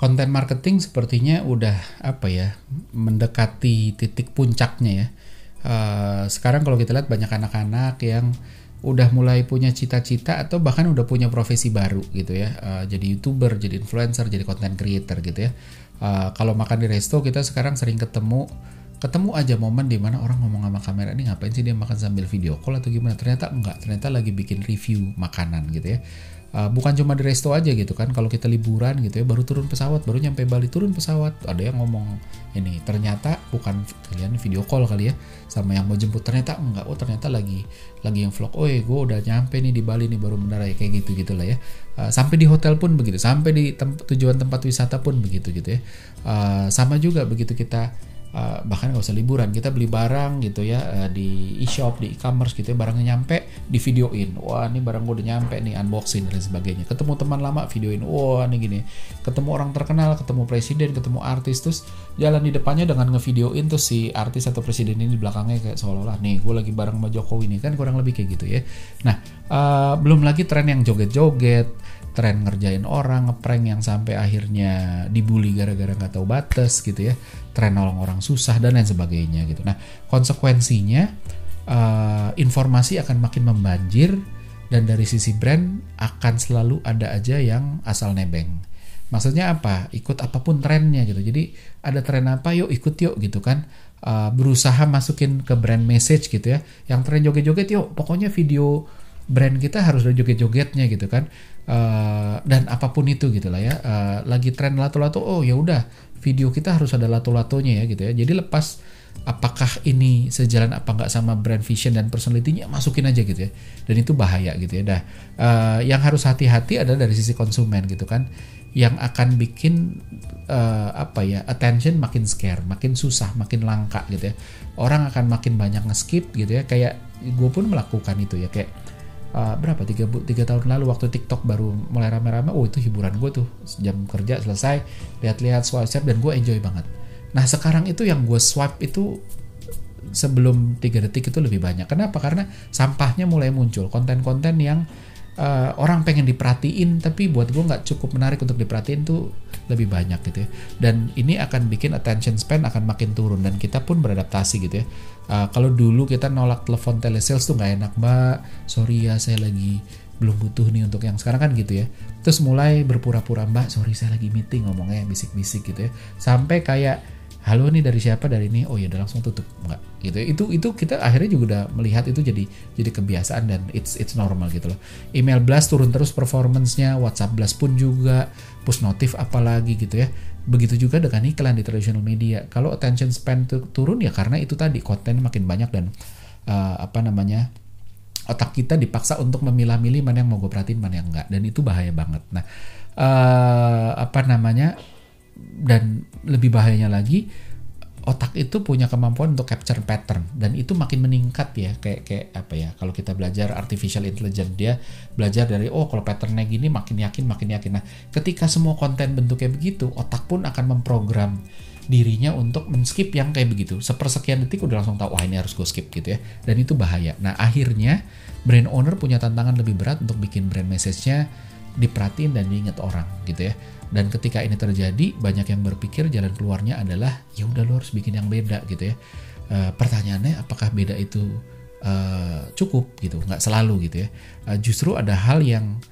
konten marketing sepertinya udah apa ya mendekati titik puncaknya ya. Uh, sekarang kalau kita lihat banyak anak-anak yang udah mulai punya cita-cita atau bahkan udah punya profesi baru gitu ya. Uh, jadi youtuber, jadi influencer, jadi content creator gitu ya. Uh, kalau makan di resto kita sekarang sering ketemu ketemu aja momen di mana orang ngomong sama kamera ini ngapain sih dia makan sambil video call atau gimana? Ternyata enggak ternyata lagi bikin review makanan gitu ya. Uh, bukan cuma di resto aja gitu kan kalau kita liburan gitu ya baru turun pesawat baru nyampe Bali turun pesawat ada yang ngomong ini ternyata bukan kalian video call kali ya sama yang mau jemput. Ternyata enggak oh ternyata lagi lagi yang vlog oh ya gue udah nyampe nih di Bali nih baru mendarat ya kayak gitu gitulah ya. Uh, sampai di hotel pun begitu sampai di tem tujuan tempat wisata pun begitu gitu ya. Uh, sama juga begitu kita Uh, bahkan nggak usah liburan kita beli barang gitu ya uh, di e-shop di e-commerce gitu ya barangnya nyampe di videoin wah ini barang gue udah nyampe nih unboxing dan sebagainya. Ketemu teman lama videoin wah ini gini. Ketemu orang terkenal ketemu presiden ketemu artis terus jalan di depannya dengan ngevideoin tuh si artis atau presiden ini di belakangnya kayak seolah-olah nih gue lagi bareng sama Jokowi nih. Kan kurang lebih kayak gitu ya. Nah uh, belum lagi tren yang joget-joget tren ngerjain orang, ngeprank yang sampai akhirnya dibully gara-gara nggak tahu batas gitu ya, tren nolong orang susah dan lain sebagainya gitu. Nah konsekuensinya uh, informasi akan makin membanjir dan dari sisi brand akan selalu ada aja yang asal nebeng. Maksudnya apa? Ikut apa pun trennya gitu. Jadi ada tren apa, yuk ikut yuk gitu kan. Uh, berusaha masukin ke brand message gitu ya. Yang tren joget-joget yuk, pokoknya video brand kita harus ada joget-jogetnya gitu kan. Uh, dan apa pun itu gitu lah ya. Uh, lagi tren lato-lato oh ya udah video kita harus ada lato-latonya ya gitu ya. Jadi lepas apakah ini sejalan apa nggak sama brand vision dan personality-nya masukin aja gitu ya. Dan itu bahaya gitu ya. Dah uh, yang harus hati-hati adalah dari sisi konsumen gitu kan. Yang akan bikin uh, apa ya attention makin scare makin susah makin langka gitu ya. Orang akan makin banyak nge-skip gitu ya. Kayak gue pun melakukan itu ya. Kayak uh, berapa? Tiga tiga tahun lalu waktu TikTok baru mulai rame-rame oh itu hiburan gue tuh. Jam kerja selesai lihat-lihat swipe dan gue enjoy banget. Nah sekarang itu yang gue swipe itu sebelum tiga detik itu lebih banyak. Kenapa? Karena sampahnya mulai muncul. Konten-konten yang uh, orang pengen diperhatiin tapi buat gue nggak cukup menarik untuk diperhatiin tuh lebih banyak gitu ya. Dan ini akan bikin attention span akan makin turun dan kita pun beradaptasi gitu ya. Uh, kalau dulu kita nolak telepon telesales tuh nggak enak mbak. Sorry ya saya lagi belum butuh nih untuk yang sekarang kan gitu ya. Terus mulai berpura-pura mbak sorry saya lagi meeting ngomongnya bisik-bisik gitu ya. Sampai kayak halo nih dari siapa? Dari ini. Oh ya udah langsung tutup. Enggak. Gitu. Itu itu kita akhirnya juga udah melihat itu jadi jadi kebiasaan dan it's it's normal gitu loh. Email blast turun terus performancenya WhatsApp blast pun juga push notif apalagi gitu ya. Begitu juga dengan iklan di traditional media. Kalau attention span turun ya karena itu tadi konten makin banyak dan uh, apa namanya otak kita dipaksa untuk memilah-milih mana yang mau gue perhatiin mana yang enggak. Dan itu bahaya banget. Nah uh, apa namanya dan lebih bahayanya lagi otak itu punya kemampuan untuk capture pattern. Dan itu makin meningkat ya kayak kayak apa ya kalau kita belajar artificial intelligence dia belajar dari oh kalau patternnya gini makin yakin makin yakin. Nah ketika semua konten bentuknya begitu otak pun akan memprogram dirinya untuk men-skip yang kayak begitu. Sepersekian detik udah langsung tahu wah ini harus gue skip gitu ya. Dan itu bahaya. Nah akhirnya brand owner punya tantangan lebih berat untuk bikin brand message-nya diperhatiin dan diingat orang gitu ya dan ketika ini terjadi, banyak yang berpikir jalan keluarnya adalah ya udah lo harus bikin yang beda gitu ya. E, pertanyaannya apakah beda itu e, cukup gitu? Nggak selalu gitu ya. E, justru ada hal yang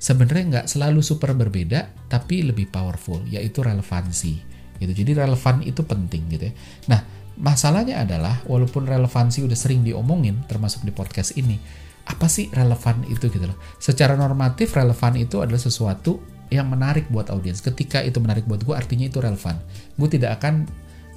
sebenarnya nggak selalu super berbeda, tapi lebih powerful, yaitu relevansi. Gitu. Jadi relevan itu penting gitu ya. Nah masalahnya adalah walaupun relevansi udah sering diomongin, termasuk di podcast ini, apa sih relevan itu gitu loh. Secara normatif relevan itu adalah sesuatu yang menarik buat audiens. Ketika itu menarik buat gue, artinya itu relevan. Gue tidak akan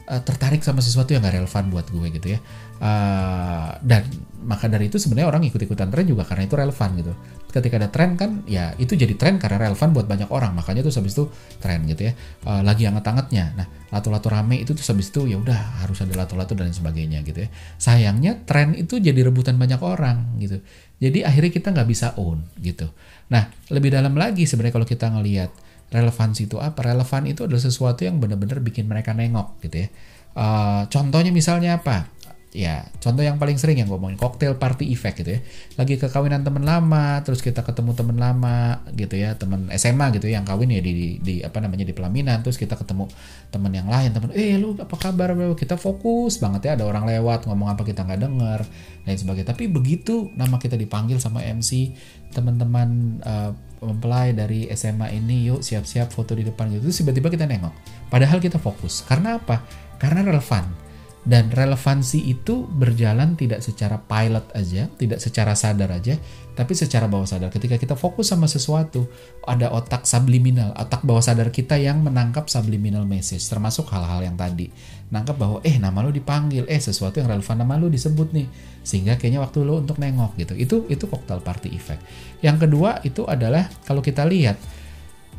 uh, tertarik sama sesuatu yang gak relevan buat gue gitu ya. Uh, dan maka dari itu sebenarnya orang ikut-ikutan tren juga karena itu relevan gitu. Ketika ada tren kan, ya itu jadi tren karena relevan buat banyak orang. Makanya tuh habis itu tren gitu ya. Uh, lagi hangat-hangatnya. Nah, lato-lato rame itu tuh habis itu ya udah harus ada lato-lato dan sebagainya gitu ya. Sayangnya tren itu jadi rebutan banyak orang gitu. Jadi akhirnya kita nggak bisa own gitu. Nah, lebih dalam lagi sebenarnya kalau kita ngelihat relevansi itu apa? Relevan itu adalah sesuatu yang benar-benar bikin mereka nengok gitu ya. Uh, contohnya misalnya apa? Ya contoh yang paling sering yang gue ngomongin cocktail party effect gitu ya. Lagi ke kawinan teman lama terus kita ketemu teman lama gitu ya teman SMA gitu ya, yang kawin ya di, di, di apa namanya di pelaminan terus kita ketemu teman yang lain teman eh lu apa kabar? Kita fokus banget ya ada orang lewat ngomong apa kita nggak denger dan sebagainya. Tapi begitu nama kita dipanggil sama MC teman-teman uh, mempelai dari SMA ini yuk siap-siap foto di depan. Gitu terus tiba-tiba kita nengok. Padahal kita fokus. Karena apa? Karena relevan dan relevansi itu berjalan tidak secara pilot aja, tidak secara sadar aja, tapi secara bawah sadar. Ketika kita fokus sama sesuatu, ada otak subliminal, otak bawah sadar kita yang menangkap subliminal message, termasuk hal-hal yang tadi. Nangkap bahwa, eh nama lu dipanggil, eh sesuatu yang relevan nama lu disebut nih, sehingga kayaknya waktu lu untuk nengok gitu. Itu itu cocktail party effect. Yang kedua itu adalah kalau kita lihat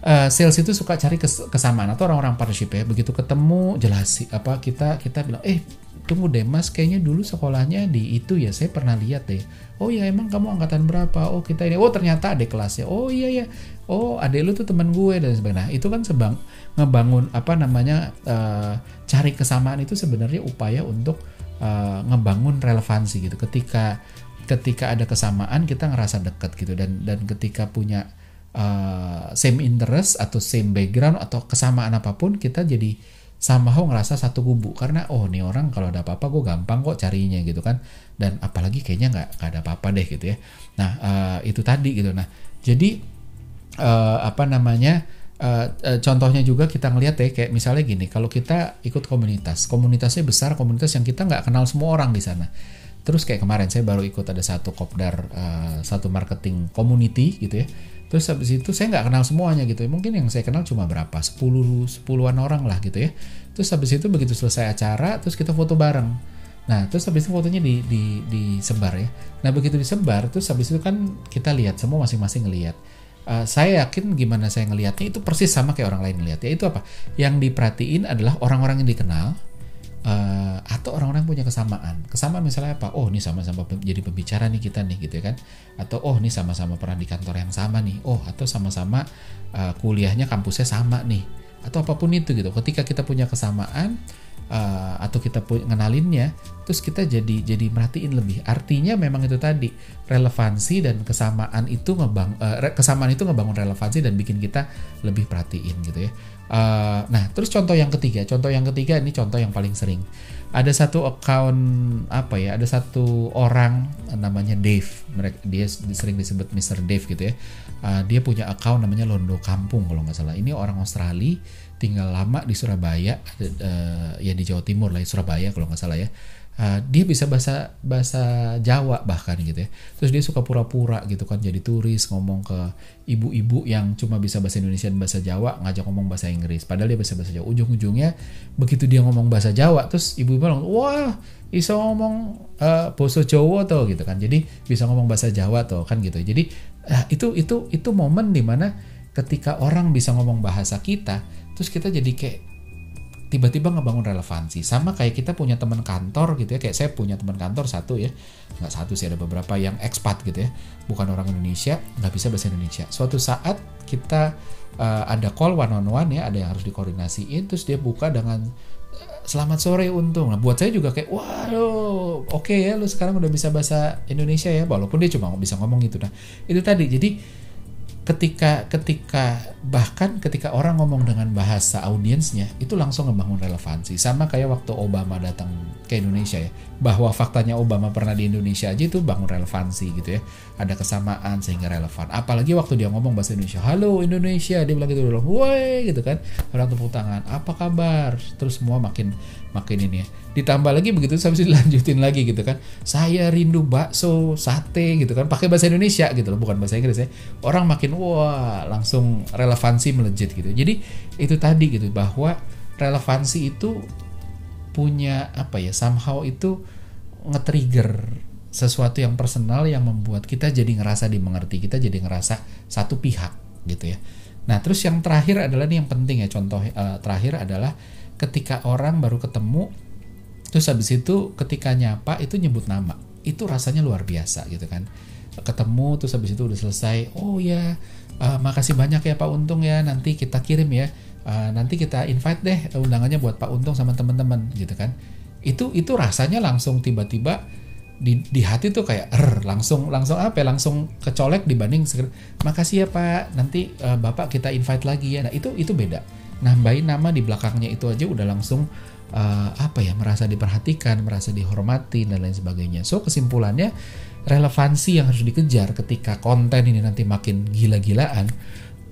uh, sales itu suka cari kes kesamaan atau orang-orang partnership ya. Begitu ketemu jelas apa kita kita bilang eh tunggu deh mas kayaknya dulu sekolahnya di itu ya saya pernah lihat deh. Oh ya emang kamu angkatan berapa? Oh kita ini. Oh ternyata ada kelasnya. Oh iya ya oh adek lu tuh teman gue dan sebagainya. Nah, itu kan sebang ngebangun apa namanya uh, cari kesamaan itu sebenarnya upaya untuk uh, ngebangun relevansi gitu. Ketika ketika ada kesamaan kita ngerasa deket gitu. Dan dan ketika punya uh, same interest atau same background atau kesamaan apa pun kita jadi somehow ngerasa satu kubu. Karena oh nih orang kalau ada apa-apa gue gampang kok carinya gitu kan. Dan apalagi kayaknya nggak ada apa-apa deh gitu ya. Nah uh, itu tadi gitu. Nah jadi uh, apa namanya uh, uh, contohnya juga kita ngelihat ya kayak misalnya gini kalau kita ikut komunitas komunitasnya besar komunitas yang kita nggak kenal semua orang di sana. Terus kayak kemarin saya baru ikut ada satu kopdar uh, satu marketing community gitu ya terus habis itu saya nggak kenal semuanya gitu ya. Mungkin yang saya kenal cuma berapa? 10 sepuluhan orang lah gitu ya. Terus habis itu begitu selesai acara terus kita foto bareng. Nah terus habis itu fotonya di, di disebar ya. Nah begitu disebar terus habis itu kan kita lihat semua masing-masing ngelihat. Uh, saya yakin gimana saya ngelihatnya itu persis sama kayak orang lain ngelihat ya. Itu apa? Yang diperhatiin adalah orang-orang yang dikenal uh, atau orang-orang punya kesamaan. Kesamaan misalnya apa? Oh, ini sama-sama jadi pembicara nih kita nih gitu ya kan. Atau oh, ini sama-sama pernah di kantor yang sama nih. Oh, atau sama-sama uh, kuliahnya kampusnya sama nih. Atau apa pun itu gitu. Ketika kita punya kesamaan uh, atau kita ngenalinnya, terus kita jadi jadi merhatiin lebih. Artinya memang itu tadi relevansi dan kesamaan itu ngebang uh, kesamaan itu ngebangun relevansi dan bikin kita lebih perhatiin gitu ya. Uh, nah, terus contoh yang ketiga, contoh yang ketiga ini contoh yang paling sering. Ada satu account apa ya? Ada satu orang namanya Dave. Mereka dia sering disebut Mr. Dave gitu ya. Uh, dia punya account namanya Londo Kampung kalau nggak salah. Ini orang Australia, tinggal lama di Surabaya, uh, ya di Jawa Timur lah, Surabaya kalau nggak salah ya. Uh, dia bisa bahasa bahasa Jawa bahkan gitu ya. Terus dia suka pura-pura gitu kan jadi turis ngomong ke ibu-ibu yang cuma bisa bahasa Indonesia dan bahasa Jawa ngajak ngomong bahasa Inggris. Padahal dia bisa bahasa Jawa. Ujung-ujungnya begitu dia ngomong bahasa Jawa terus ibu-ibu bilang wah bisa ngomong uh, boso Jawa tuh gitu kan. Jadi bisa ngomong bahasa Jawa tuh kan gitu. Jadi uh, itu itu itu momen di mana ketika orang bisa ngomong bahasa kita terus kita jadi kayak tiba-tiba ngebangun relevansi. Sama kayak kita punya teman kantor gitu ya kayak saya punya teman kantor satu ya. Nggak satu sih ada beberapa yang ekspat gitu ya. Bukan orang Indonesia nggak bisa bahasa Indonesia. Suatu saat kita uh, ada call one on one ya ada yang harus dikoordinasiin terus dia buka dengan eh, selamat sore untung. Nah buat saya juga kayak waduh oke okay ya lu sekarang udah bisa bahasa Indonesia ya. Walaupun dia cuma bisa ngomong gitu. Nah itu tadi. Jadi ketika ketika bahkan ketika orang ngomong dengan bahasa audiensnya itu langsung ngebangun relevansi. Sama kayak waktu Obama datang ke Indonesia ya bahwa faktanya Obama pernah di Indonesia aja itu bangun relevansi gitu ya. Ada kesamaan sehingga relevan. Apalagi waktu dia ngomong bahasa Indonesia halo Indonesia dia bilang gitu dulu woi gitu kan. Orang tepuk tangan apa kabar? Terus semua makin makin ini ya. Ditambah lagi begitu sampai dilanjutin lagi gitu kan. Saya rindu bakso sate gitu kan. Pakai bahasa Indonesia gitu loh bukan bahasa Inggris ya. Orang makin wah langsung relevansi melejit gitu. Jadi itu tadi gitu bahwa relevansi itu punya apa ya somehow itu nge-trigger sesuatu yang personal yang membuat kita jadi ngerasa dimengerti kita jadi ngerasa satu pihak gitu ya nah terus yang terakhir adalah nih yang penting ya contoh uh, terakhir adalah ketika orang baru ketemu terus habis itu ketika nyapa itu nyebut nama. Itu rasanya luar biasa gitu kan. Ketemu terus habis itu udah selesai oh ya uh, makasih banyak ya Pak Untung ya nanti kita kirim ya. Uh, nanti kita invite deh undangannya buat Pak Untung sama teman-teman gitu kan. Itu itu rasanya langsung tiba-tiba di, di hati tuh kayak er langsung langsung apa ya? Langsung kecolek dibanding makasih ya pak. Nanti uh, bapak kita invite lagi ya. Nah itu itu beda. Nambahin nama di belakangnya itu aja udah langsung uh, apa ya? Merasa diperhatikan merasa dihormati dan lain sebagainya. So kesimpulannya relevansi yang harus dikejar ketika konten ini nanti makin gila-gilaan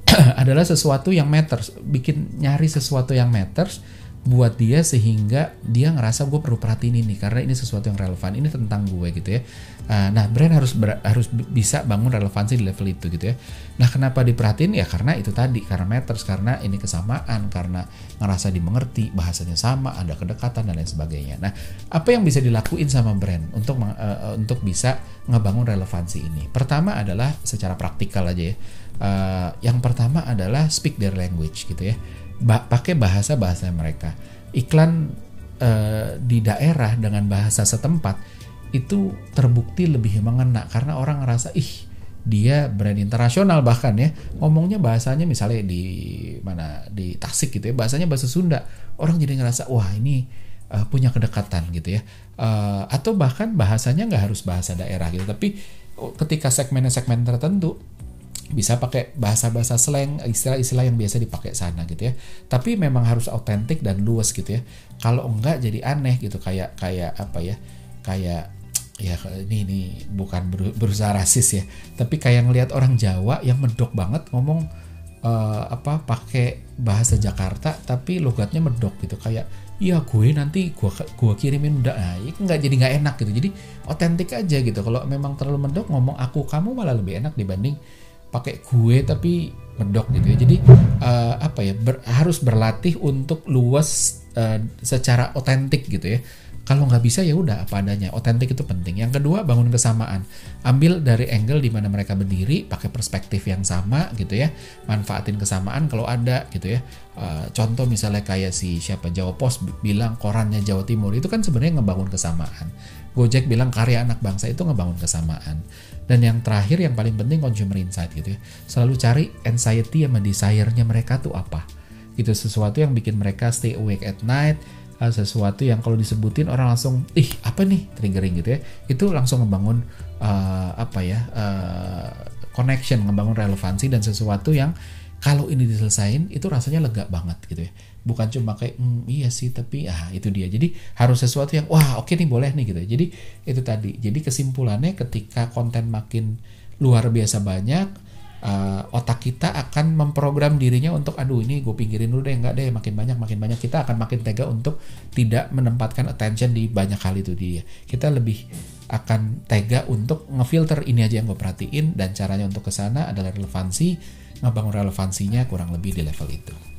adalah sesuatu yang matters. Bikin nyari sesuatu yang matters buat dia sehingga dia ngerasa gue perlu perhatiin ini karena ini sesuatu yang relevan. Ini tentang gue gitu ya. Uh, nah brand harus ber, harus bisa bangun relevansi di level itu gitu ya. Nah kenapa diperhatiin? Ya karena itu tadi karena matters karena ini kesamaan karena ngerasa dimengerti bahasanya sama ada kedekatan dan lain sebagainya. Nah apa yang bisa dilakuin sama brand untuk uh, untuk bisa ngebangun relevansi ini? Pertama adalah secara praktikal aja ya uh, yang pertama adalah speak their language gitu ya. Ba pakai bahasa bahasa mereka. Iklan uh, di daerah dengan bahasa setempat itu terbukti lebih mengena karena orang ngerasa ih dia brand internasional bahkan ya. Ngomongnya bahasanya misalnya di mana di Tasik gitu ya bahasanya bahasa Sunda. Orang jadi ngerasa wah ini uh, punya kedekatan gitu ya. Uh, atau bahkan bahasanya nggak harus bahasa daerah gitu tapi oh, ketika segmen segmen tertentu bisa pakai bahasa-bahasa slang, istilah-istilah yang biasa dipakai sana gitu ya. Tapi memang harus autentik dan luas gitu ya. Kalau enggak jadi aneh gitu kayak kayak apa ya? Kayak ya ini ini bukan berusaha rasis ya, tapi kayak ngelihat orang Jawa yang medok banget ngomong uh, apa pakai bahasa Jakarta tapi logatnya medok gitu kayak iya gue nanti gue gue kirimin udah nah, nggak jadi nggak enak gitu jadi otentik aja gitu kalau memang terlalu medok ngomong aku kamu malah lebih enak dibanding pakai gue tapi medok gitu ya. Jadi uh, apa ya ber, harus berlatih untuk luas uh, secara otentik gitu ya. Kalau nggak bisa ya udah apa adanya. Otentik itu penting. Yang kedua bangun kesamaan. Ambil dari angle di mana mereka berdiri, pakai perspektif yang sama gitu ya. Manfaatin kesamaan kalau ada gitu ya. Uh, contoh misalnya kayak si siapa Jawa Pos bilang korannya Jawa Timur itu kan sebenarnya ngebangun kesamaan. Gojek bilang karya anak bangsa itu ngebangun kesamaan. Dan yang terakhir yang paling penting consumer insight gitu ya. Selalu cari anxiety sama desire-nya mereka tuh apa. Gitu sesuatu yang bikin mereka stay awake at night, sesuatu yang kalau disebutin orang langsung ih apa nih? Triggering gitu ya. Itu langsung ngebangun uh, apa ya uh, connection ngebangun relevansi dan sesuatu yang kalau ini diselesain itu rasanya lega banget gitu ya. Bukan cuma kayak mm, iya sih tapi ah itu dia. Jadi harus sesuatu yang wah oke okay nih boleh nih gitu ya. Jadi itu tadi. Jadi kesimpulannya ketika konten makin luar biasa banyak uh, otak kita akan memprogram dirinya untuk aduh ini gue pinggirin dulu deh. Enggak deh makin banyak makin banyak. Kita akan makin tega untuk tidak menempatkan attention di banyak hal itu dia. Kita lebih akan tega untuk ngefilter ini aja yang gue perhatiin dan caranya untuk ke sana adalah relevansi ngebangun relevansinya kurang lebih di level itu